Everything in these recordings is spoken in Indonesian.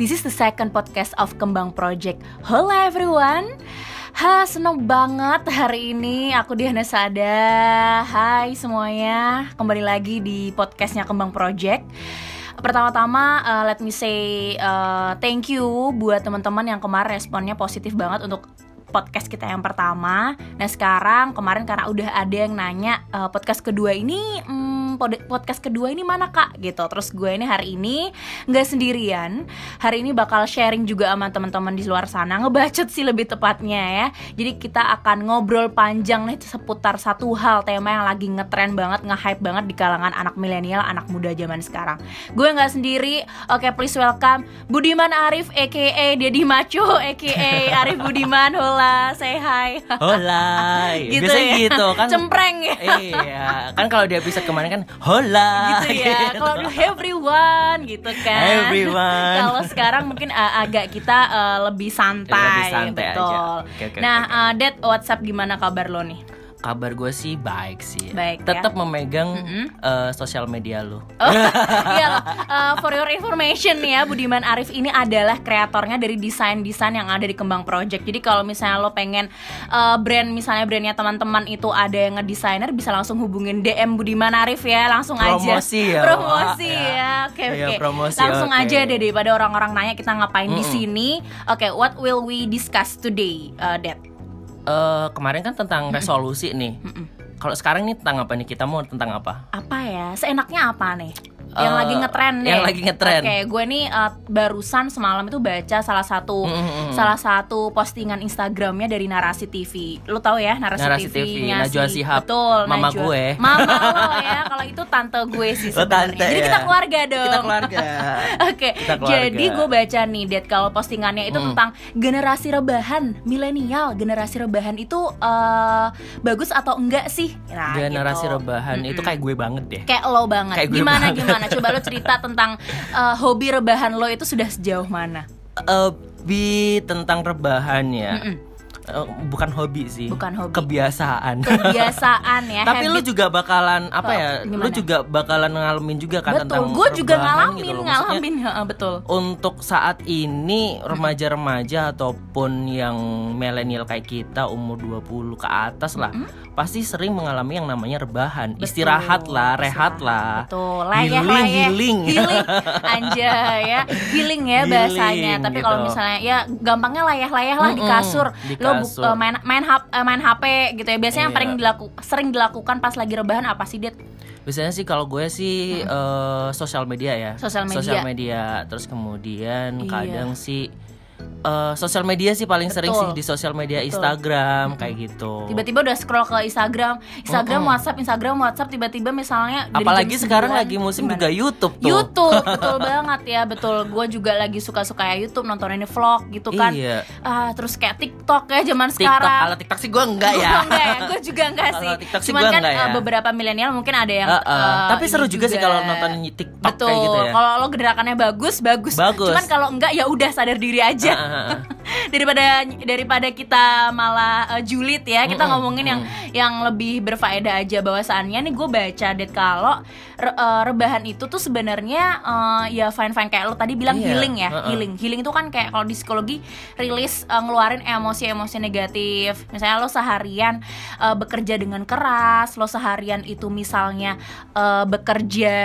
This is the second podcast of Kembang Project. Hello everyone. Ha, seneng banget hari ini aku Diana Sada. Hai semuanya, kembali lagi di podcastnya Kembang Project. Pertama-tama uh, let me say uh, thank you buat teman-teman yang kemarin responnya positif banget untuk podcast kita yang pertama. Nah sekarang kemarin karena udah ada yang nanya uh, podcast kedua ini. Hmm, podcast kedua ini mana kak? Gitu. Terus gue ini hari ini nggak sendirian. Hari ini bakal sharing juga sama teman-teman di luar sana. Ngebacot sih lebih tepatnya ya. Jadi kita akan ngobrol panjang nih seputar satu hal tema yang lagi ngetren banget nge-hype banget di kalangan anak milenial anak muda zaman sekarang. Gue nggak sendiri. Oke okay, please welcome Budiman Arif aka Dedi Maco aka Arif Budiman. Hola say hi. Hola. Gitu biasanya ya? gitu kan? Cempreng ya. Iya. Kan kalau di episode kemarin kan hola gitu ya. kalau dulu everyone gitu kan. Everyone. Kalau sekarang mungkin uh, agak kita uh, lebih santai, lebih santai betul. Aja. Okay, okay, nah okay. Uh, Dad WhatsApp gimana kabar lo nih kabar gue sih baik sih. Baik. Tetap ya? memegang mm -hmm. uh, sosial media lo. Oh, iya uh, for your information ya, Budiman Arif ini adalah kreatornya dari desain-desain yang ada di Kembang Project. Jadi kalau misalnya lo pengen uh, brand misalnya brandnya teman-teman itu ada yang ngedesainer bisa langsung hubungin DM Budiman Arif ya, langsung promosi aja. Ya, promosi ya. ya. Oke oke. Okay, okay. Langsung okay. aja deh daripada orang-orang nanya kita ngapain mm -mm. di sini. Oke, okay, what will we discuss today, uh, Dad? Uh, kemarin kan tentang resolusi nih. Kalau sekarang nih tentang apa nih? Kita mau tentang apa? Apa ya? Seenaknya apa nih? Yang uh, lagi ngetren deh. Yang lagi ngetren. Oke, okay, gue nih uh, barusan semalam itu baca salah satu mm -hmm. salah satu postingan Instagramnya dari Narasi TV. Lu tahu ya Narasi, Narasi TV-nya TV, Najwa si, Sihab. Betul, Mama Najwa. gue. Mama lo ya. Kalau itu tante gue sih sebenarnya. Jadi ya. kita keluarga dong. Kita keluarga. Oke. okay. Jadi gue baca nih, Dad, kalau postingannya itu mm. tentang generasi rebahan, milenial, generasi rebahan itu uh, bagus atau enggak sih? Nah, generasi gitu. rebahan mm -mm. itu kayak gue banget deh. Kayak lo banget. Kayak gue gimana banget. gimana? Coba lo cerita tentang uh, hobi rebahan lo itu sudah sejauh mana? Hobi tentang rebahan ya. Mm -mm. Uh, bukan hobi sih, bukan hobi. kebiasaan. Kebiasaan ya. Tapi habit. lu juga bakalan apa ya? Gimana? Lu juga bakalan ngalamin juga kan betul. tentang Gue juga ngalamin, gitu ngalamin, ya, betul. Untuk saat ini remaja-remaja ataupun yang milenial kayak kita umur 20 ke atas lah, mm-hmm. pasti sering mengalami yang namanya rebahan, betul. istirahat lah, rehat lah. Betul. Layah, healing, layah. healing. Healing. Anjay ya, healing ya healing, bahasanya. Tapi gitu. kalau misalnya ya gampangnya layah-layah lah mm-hmm. di kasur. Di Lo bu- uh, main main hap, uh, main HP gitu ya. Biasanya Iya. yang paling dilaku sering dilakukan pas lagi rebahan apa sih, Det? Biasanya sih kalau gue sih hmm. uh, sosial media ya. Sosial media. Sosial media. Terus kemudian Iya. kadang sih uh, sosial media sih paling sering Betul. sih di sosial media Betul. Instagram kayak gitu. Tiba-tiba udah scroll ke Instagram, Instagram, WhatsApp, Instagram, WhatsApp tiba-tiba misalnya dari Apalagi sekarang 9, lagi musim gimana? juga YouTube tuh. YouTube betul banget ya betul gue juga lagi suka-suka ya YouTube nonton ini vlog gitu kan Iya. Ah, terus kayak TikTok ya zaman TikTok, sekarang kalau TikTok sih gue enggak ya. enggak ya, gue juga enggak sih. TikTok Cuman kan enggak ya. uh, beberapa milenial mungkin ada yang Uh, uh. uh, Tapi seru ini juga, sih kalau nonton TikTok Betul. kayak gitu ya. Kalau lo gerakannya bagus, bagus. Bagus. Cuman kalau enggak ya udah sadar diri aja. Uh, uh, uh. Daripada daripada kita malah uh, julid ya, kita Mm-mm, ngomongin yang yang lebih berfaedah aja bahwasannya nih gue baca det kalau re- uh, rebahan itu tuh sebenarnya uh, ya fine fine kayak lo tadi bilang Iya, healing ya, uh-uh. healing. Healing itu kan kayak kalau di psikologi rilis uh, ngeluarin emosi-emosi negatif. Misalnya lo seharian uh, bekerja dengan keras, lo seharian itu misalnya uh, bekerja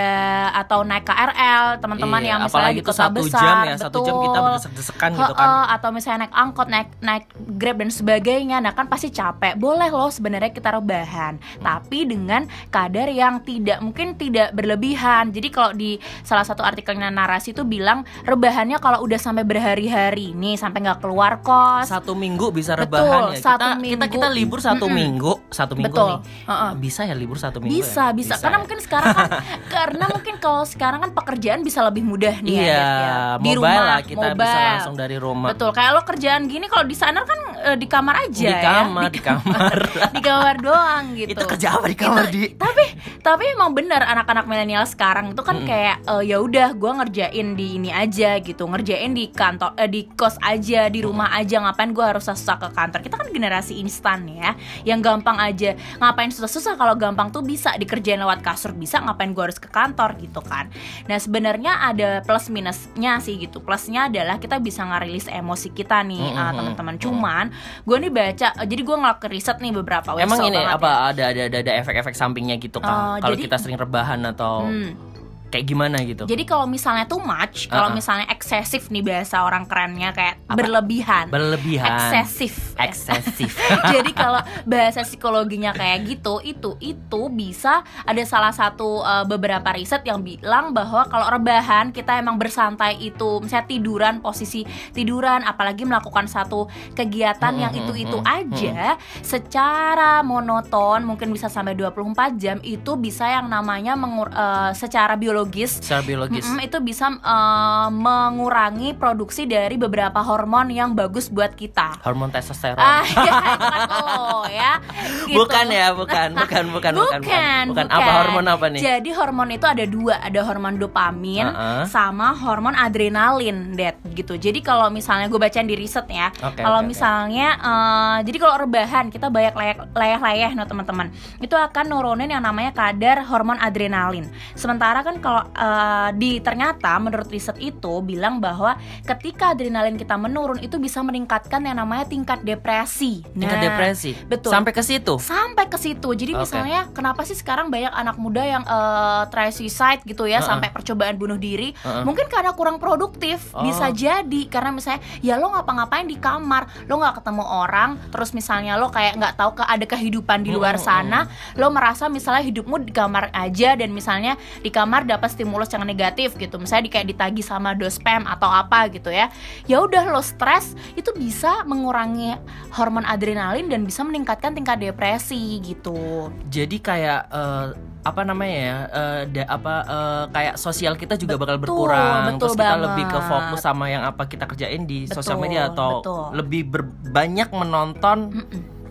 atau naik KRL, teman-teman Iya, yang misalnya apalagi di itu kota satu besar, jam ya, satu jam kita betul. berdesek-desekan gitu kan. Heeh, atau misalnya naik angkot, naik naik Grab dan sebagainya. Nah, kan pasti capek. Boleh loh sebenarnya kita rebahan, tapi dengan kadar yang tidak mungkin tidak berlebihan. Jadi kalau di salah satu artikelnya narasi itu bilang rebahannya kalau udah sampai berhari-hari nih sampai nggak keluar kos. Satu minggu bisa Betul, rebahan ya. satu kita, kita minggu. kita libur satu Mm-mm. minggu, satu minggu Betul. nih. Heeh. Bisa ya libur satu minggu Bisa, ya? bisa, Karena ya? mungkin sekarang kan karena mungkin kalau sekarang kan pekerjaan bisa lebih mudah nih Iya, ya, ya. Di mobile rumah, lah kita bisa mobile. langsung dari rumah. Betul, kayak lo kerjaan gini kalau di sana kan eh, di kamar aja di ya. kamar di kamar. di kamar doang gitu. itu kerja apa di kamar di? tapi tapi emang bener anak-anak milenial sekarang itu kan Mm-mm. kayak eh, ya udah gue ngerjain di ini aja gitu. Ngerjain di kantor eh, di kos aja di rumah aja. Ngapain gue harus susah ke kantor? Kita kan generasi instan ya yang gampang aja. Ngapain susah-susah kalau gampang tuh bisa dikerjain lewat kasur bisa. Ngapain gue harus ke kantor gitu kan. Nah sebenarnya ada plus minusnya sih gitu. Plusnya adalah kita bisa ngerilis emosi kita nih Mm-mm, eh, mm-mm, teman-teman. Cuman gue nih baca jadi gue ngelakuin riset nih beberapa Emang website ini banget apa ya. ada ada ada, efek-efek sampingnya gitu kan? Oh, Kalau kita sering rebahan atau Hmm. Kayak gimana gitu? Jadi kalau misalnya too much, kalau Uh-uh. misalnya eksesif nih bahasa orang kerennya kayak Apa? berlebihan. Berlebihan. Eksesif. Eksesif. Jadi kalau bahasa psikologinya kayak gitu, itu itu bisa ada salah satu uh, beberapa riset yang bilang bahwa kalau rebahan kita emang bersantai itu, misalnya tiduran posisi tiduran, apalagi melakukan satu kegiatan yang Hmm, itu-itu hmm, hmm, aja secara monoton mungkin bisa sampai 24 jam itu bisa yang namanya mengur- uh, secara biologis Secara biologis. Mm-mm, itu bisa uh, mengurangi produksi dari beberapa hormon yang bagus buat kita. Hormon testosteron. Ah, ya, itu kan lo ya. Gitu. Bukan ya, bukan, bukan, bukan, bukan, Bukan, bukan. Apa hormon apa nih? Jadi hormon itu ada dua, ada hormon dopamin Uh-uh. sama hormon adrenalin, Dad. Gitu. Jadi kalau misalnya gue bacain di riset ya, Oke, kalau oke. misalnya, eh, jadi kalau rebahan kita banyak layah-layah, no teman-teman, itu akan nurunin yang namanya kadar hormon adrenalin. Sementara kan kalau eh, di ternyata menurut riset itu bilang bahwa ketika adrenalin kita menurun itu bisa meningkatkan yang namanya tingkat depresi. Tingkat Nah, depresi. betul. Sampai ke situ. sampai ke situ. Jadi Oke. misalnya kenapa sih sekarang banyak anak muda yang eh, try suicide gitu ya Uh-uh. sampai percobaan bunuh diri? Uh-uh. Mungkin karena kurang produktif. Oh. Bisa jadi karena misalnya ya lo ngapa-ngapain di kamar, lo nggak ketemu orang, terus misalnya lo kayak nggak tahu ke ada kehidupan di luar sana, lo merasa misalnya hidupmu di kamar aja dan misalnya di kamar dapat stimulus yang negatif gitu. Misalnya di kayak ditagi sama dospem atau apa gitu ya. Ya udah lo stres itu bisa mengurangi hormon adrenalin dan bisa meningkatkan tingkat depresi gitu. Jadi kayak eh, apa namanya ya? eh, da- apa eh, kayak sosial kita juga bakal Betul, berkurang. betul Terus kita banget. lebih ke fokus sama yang apa kita kerjain di sosial Betul, media atau betul. lebih ber- banyak menonton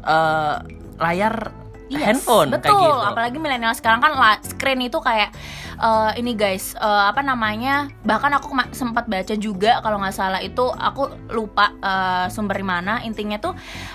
eh, layar Yes, handphone betul. kayak gitu. Apalagi milenial sekarang kan screen itu kayak eh, ini guys, eh, apa namanya? Bahkan aku sempat baca juga kalau nggak salah itu aku lupa eh, sumber mana. Intinya tuh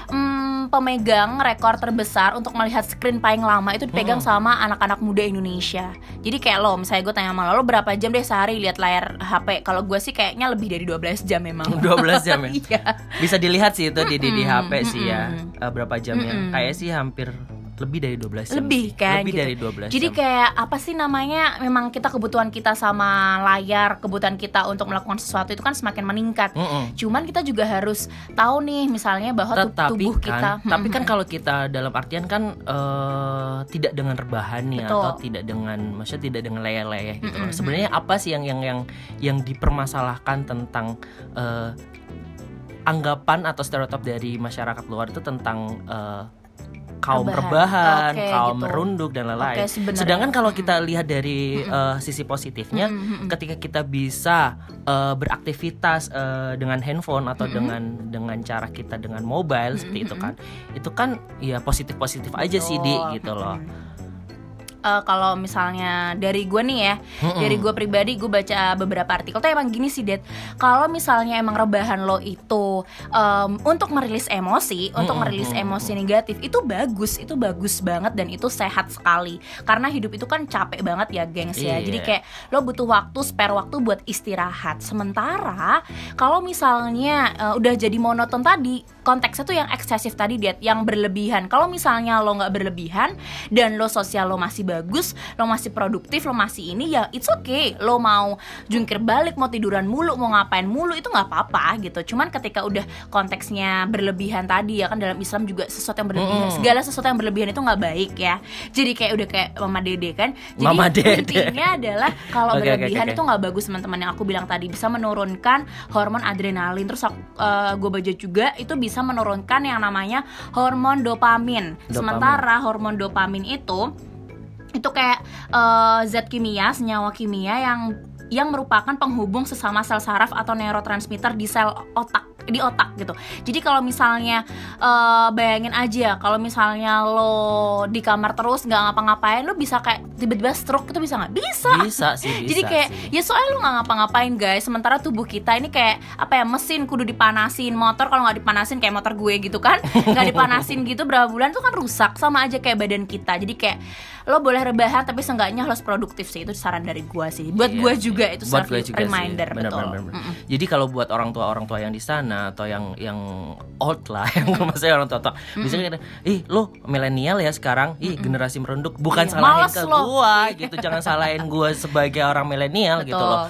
mm, pemegang rekor terbesar untuk melihat screen paling lama itu dipegang Hmm. sama anak-anak muda Indonesia. Jadi kayak lo, misalnya gue tanya sama lo, lo berapa jam deh sehari lihat layar HP? Kalau gue sih kayaknya lebih dari 12 jam memang. 12 jam ya. Iya. Bisa dilihat sih itu di di, di HP sih ya eh, berapa jamnya. Mm-mm. Kayak sih hampir lebih dari 12 jam. lebih sih. kan Lebih gitu. dari 12 Jadi jam. kayak apa sih namanya? Memang kita kebutuhan kita sama layar, kebutuhan kita untuk melakukan sesuatu itu kan semakin meningkat. Mm-mm. Cuman kita juga harus tahu nih misalnya bahwa tetapi tubuh kan, kita tapi kan kalau kita dalam artian kan eh, tidak dengan rebahan nih Betul. atau tidak dengan maksudnya tidak dengan leyeh-leyeh gitu loh. Mm-mm, Sebenarnya apa sih yang yang yang yang dipermasalahkan tentang eh, anggapan atau stereotip dari masyarakat luar itu tentang eh, kaum Rebahan. rebahan, Oke, kaum gitu. merunduk dan lain-lain. Sebenarnya. Sedangkan kalau kita lihat dari eh, sisi positifnya, ketika kita bisa eh, beraktivitas eh, dengan handphone atau dengan dengan cara kita dengan mobile seperti itu kan itu kan ya positif positif aja sih di gitu loh. Eh, kalau misalnya dari gue nih ya, Mm-mm. dari gue pribadi gue baca beberapa artikel tuh emang gini sih, Dad. Kalau misalnya emang rebahan lo itu em, untuk merilis emosi, untuk Mm-mm, merilis emosi negatif itu bagus, itu bagus banget dan itu sehat sekali. Karena hidup itu kan capek banget ya, gengs ya. Iya. Jadi kayak lo butuh waktu, spare waktu buat istirahat. Sementara kalau misalnya eh, udah jadi monoton tadi, konteksnya tuh yang eksesif tadi, Dad, yang berlebihan. Kalau misalnya lo nggak berlebihan dan lo sosial lo masih bagus, lo masih produktif, lo masih ini ya it's okay. Lo mau jungkir balik, mau tiduran mulu, mau ngapain mulu itu nggak apa-apa gitu. Cuman ketika udah konteksnya berlebihan tadi ya kan dalam Islam juga sesuatu yang berlebihan, Mm-mm. segala sesuatu yang berlebihan itu nggak baik ya. Jadi kayak udah kayak Mama Dede kan. Jadi Mama Dede. intinya adalah kalau oke, berlebihan oke. itu nggak bagus teman-teman yang aku bilang tadi bisa menurunkan hormon adrenalin terus gue baca juga itu bisa menurunkan yang namanya hormon dopamin. Dopamin. Sementara hormon dopamin itu itu kayak eh, zat kimia, senyawa kimia yang yang merupakan penghubung sesama sel saraf atau neurotransmitter di sel otak di otak gitu. Jadi kalau misalnya uh, bayangin aja kalau misalnya lo di kamar terus nggak ngapa-ngapain, lo bisa kayak tiba-tiba stroke itu bisa nggak? Bisa. Bisa sih. Bisa Jadi kayak sih. ya soalnya lo nggak ngapa-ngapain guys. Sementara tubuh kita ini kayak apa ya mesin kudu dipanasin, motor kalau nggak dipanasin kayak motor gue gitu kan, nggak dipanasin gitu berapa bulan tuh kan rusak sama aja kayak badan kita. Jadi kayak lo boleh rebahan tapi seenggaknya harus produktif sih itu saran dari gue sih. Buat Iya gue sih. juga itu Buat self juga sih. reminder Bener, betul. bener, bener. Mm-mm. Jadi kalau buat orang tua orang tua yang di sana atau yang yang old lah, yang maksudnya orang tua tua, biasanya kata, ih lo milenial ya sekarang, ih generasi merunduk, bukan Iya, salahin ke lo. gua gitu, jangan salahin gua sebagai orang milenial gitu loh.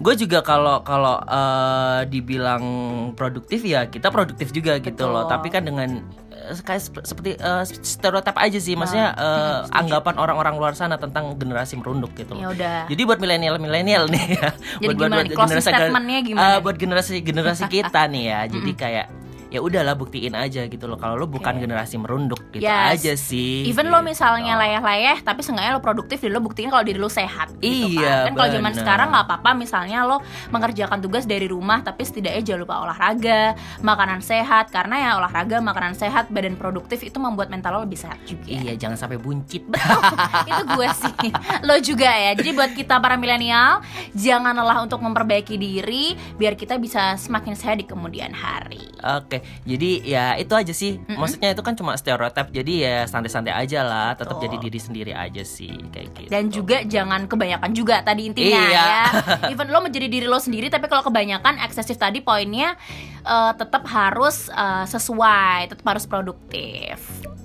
Gue juga kalau kalau eh, dibilang produktif ya kita produktif juga gitu Betul. loh, tapi kan dengan eh, kayak sep- seperti eh, stereotip aja sih, maksudnya Nah, eh, anggapan orang-orang luar sana tentang generasi merunduk gitu loh. Ya udah. Jadi buat milenial-milenial nih ya. Jadi gimana nih, closing statement-nya gimana nih? buat generasi generasi kita nih ya. Jadi kayak ya udahlah buktiin aja gitu loh kalau lo bukan generasi merunduk gitu Yes. aja sih. Even lo gitu. misalnya layah-layah, tapi seenggaknya lo produktif dan lo buktiin kalau diri lo sehat. gitu Iya, kan. Kan kalau zaman sekarang nggak apa-apa, misalnya lo mengerjakan tugas dari rumah, tapi setidaknya jangan lupa olahraga, makanan sehat. Karena ya olahraga, makanan sehat, badan produktif itu membuat mental lo lebih sehat juga. Iya, jangan sampai buncit. itu gue sih lo juga ya jadi buat kita para milenial jangan lelah untuk memperbaiki diri biar kita bisa semakin sehat di kemudian hari Oke, jadi ya itu aja sih. Maksudnya itu kan cuma stereotip, jadi ya santai-santai aja lah. Tetap jadi diri sendiri aja sih, kayak gitu. dan juga jangan kebanyakan juga tadi intinya Iya. ya even lo menjadi diri lo sendiri tapi kalau kebanyakan eksesif tadi poinnya eh, tetap harus eh, sesuai tetap harus produktif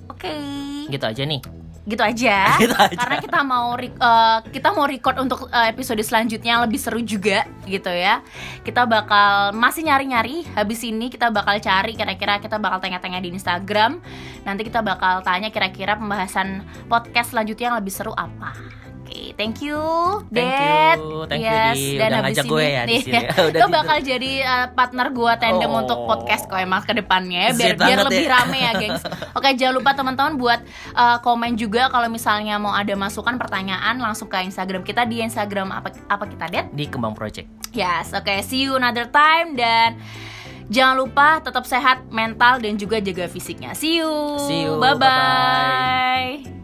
oke gitu aja nih. Gitu aja. Gitu aja. Karena kita mau eh, kita mau record untuk eh, episode selanjutnya yang lebih seru juga gitu ya. Kita bakal masih nyari-nyari habis ini kita bakal cari kira-kira kita bakal tanya-tanya di Instagram. Nanti kita bakal tanya kira-kira pembahasan podcast selanjutnya yang lebih seru apa. Oke, thank you, Thank Dad. you, thank you, yes, Di. dan Udah habis ngajak ini, gue ya di nih, sini. Udah lo di- bakal jadi eh, partner gue tandem Oh. untuk podcast kok emang ke depannya ya, biar biar lebih ya. rame ya, gengs. Oke, jangan lupa teman-teman buat uh, komen juga kalau misalnya mau ada masukan pertanyaan langsung ke Instagram kita di Instagram apa apa kita Det? Di Kembang Project. Yes, oke, see you another time dan jangan lupa tetap sehat mental dan juga jaga fisiknya. See you. See you, Bye bye-bye. bye.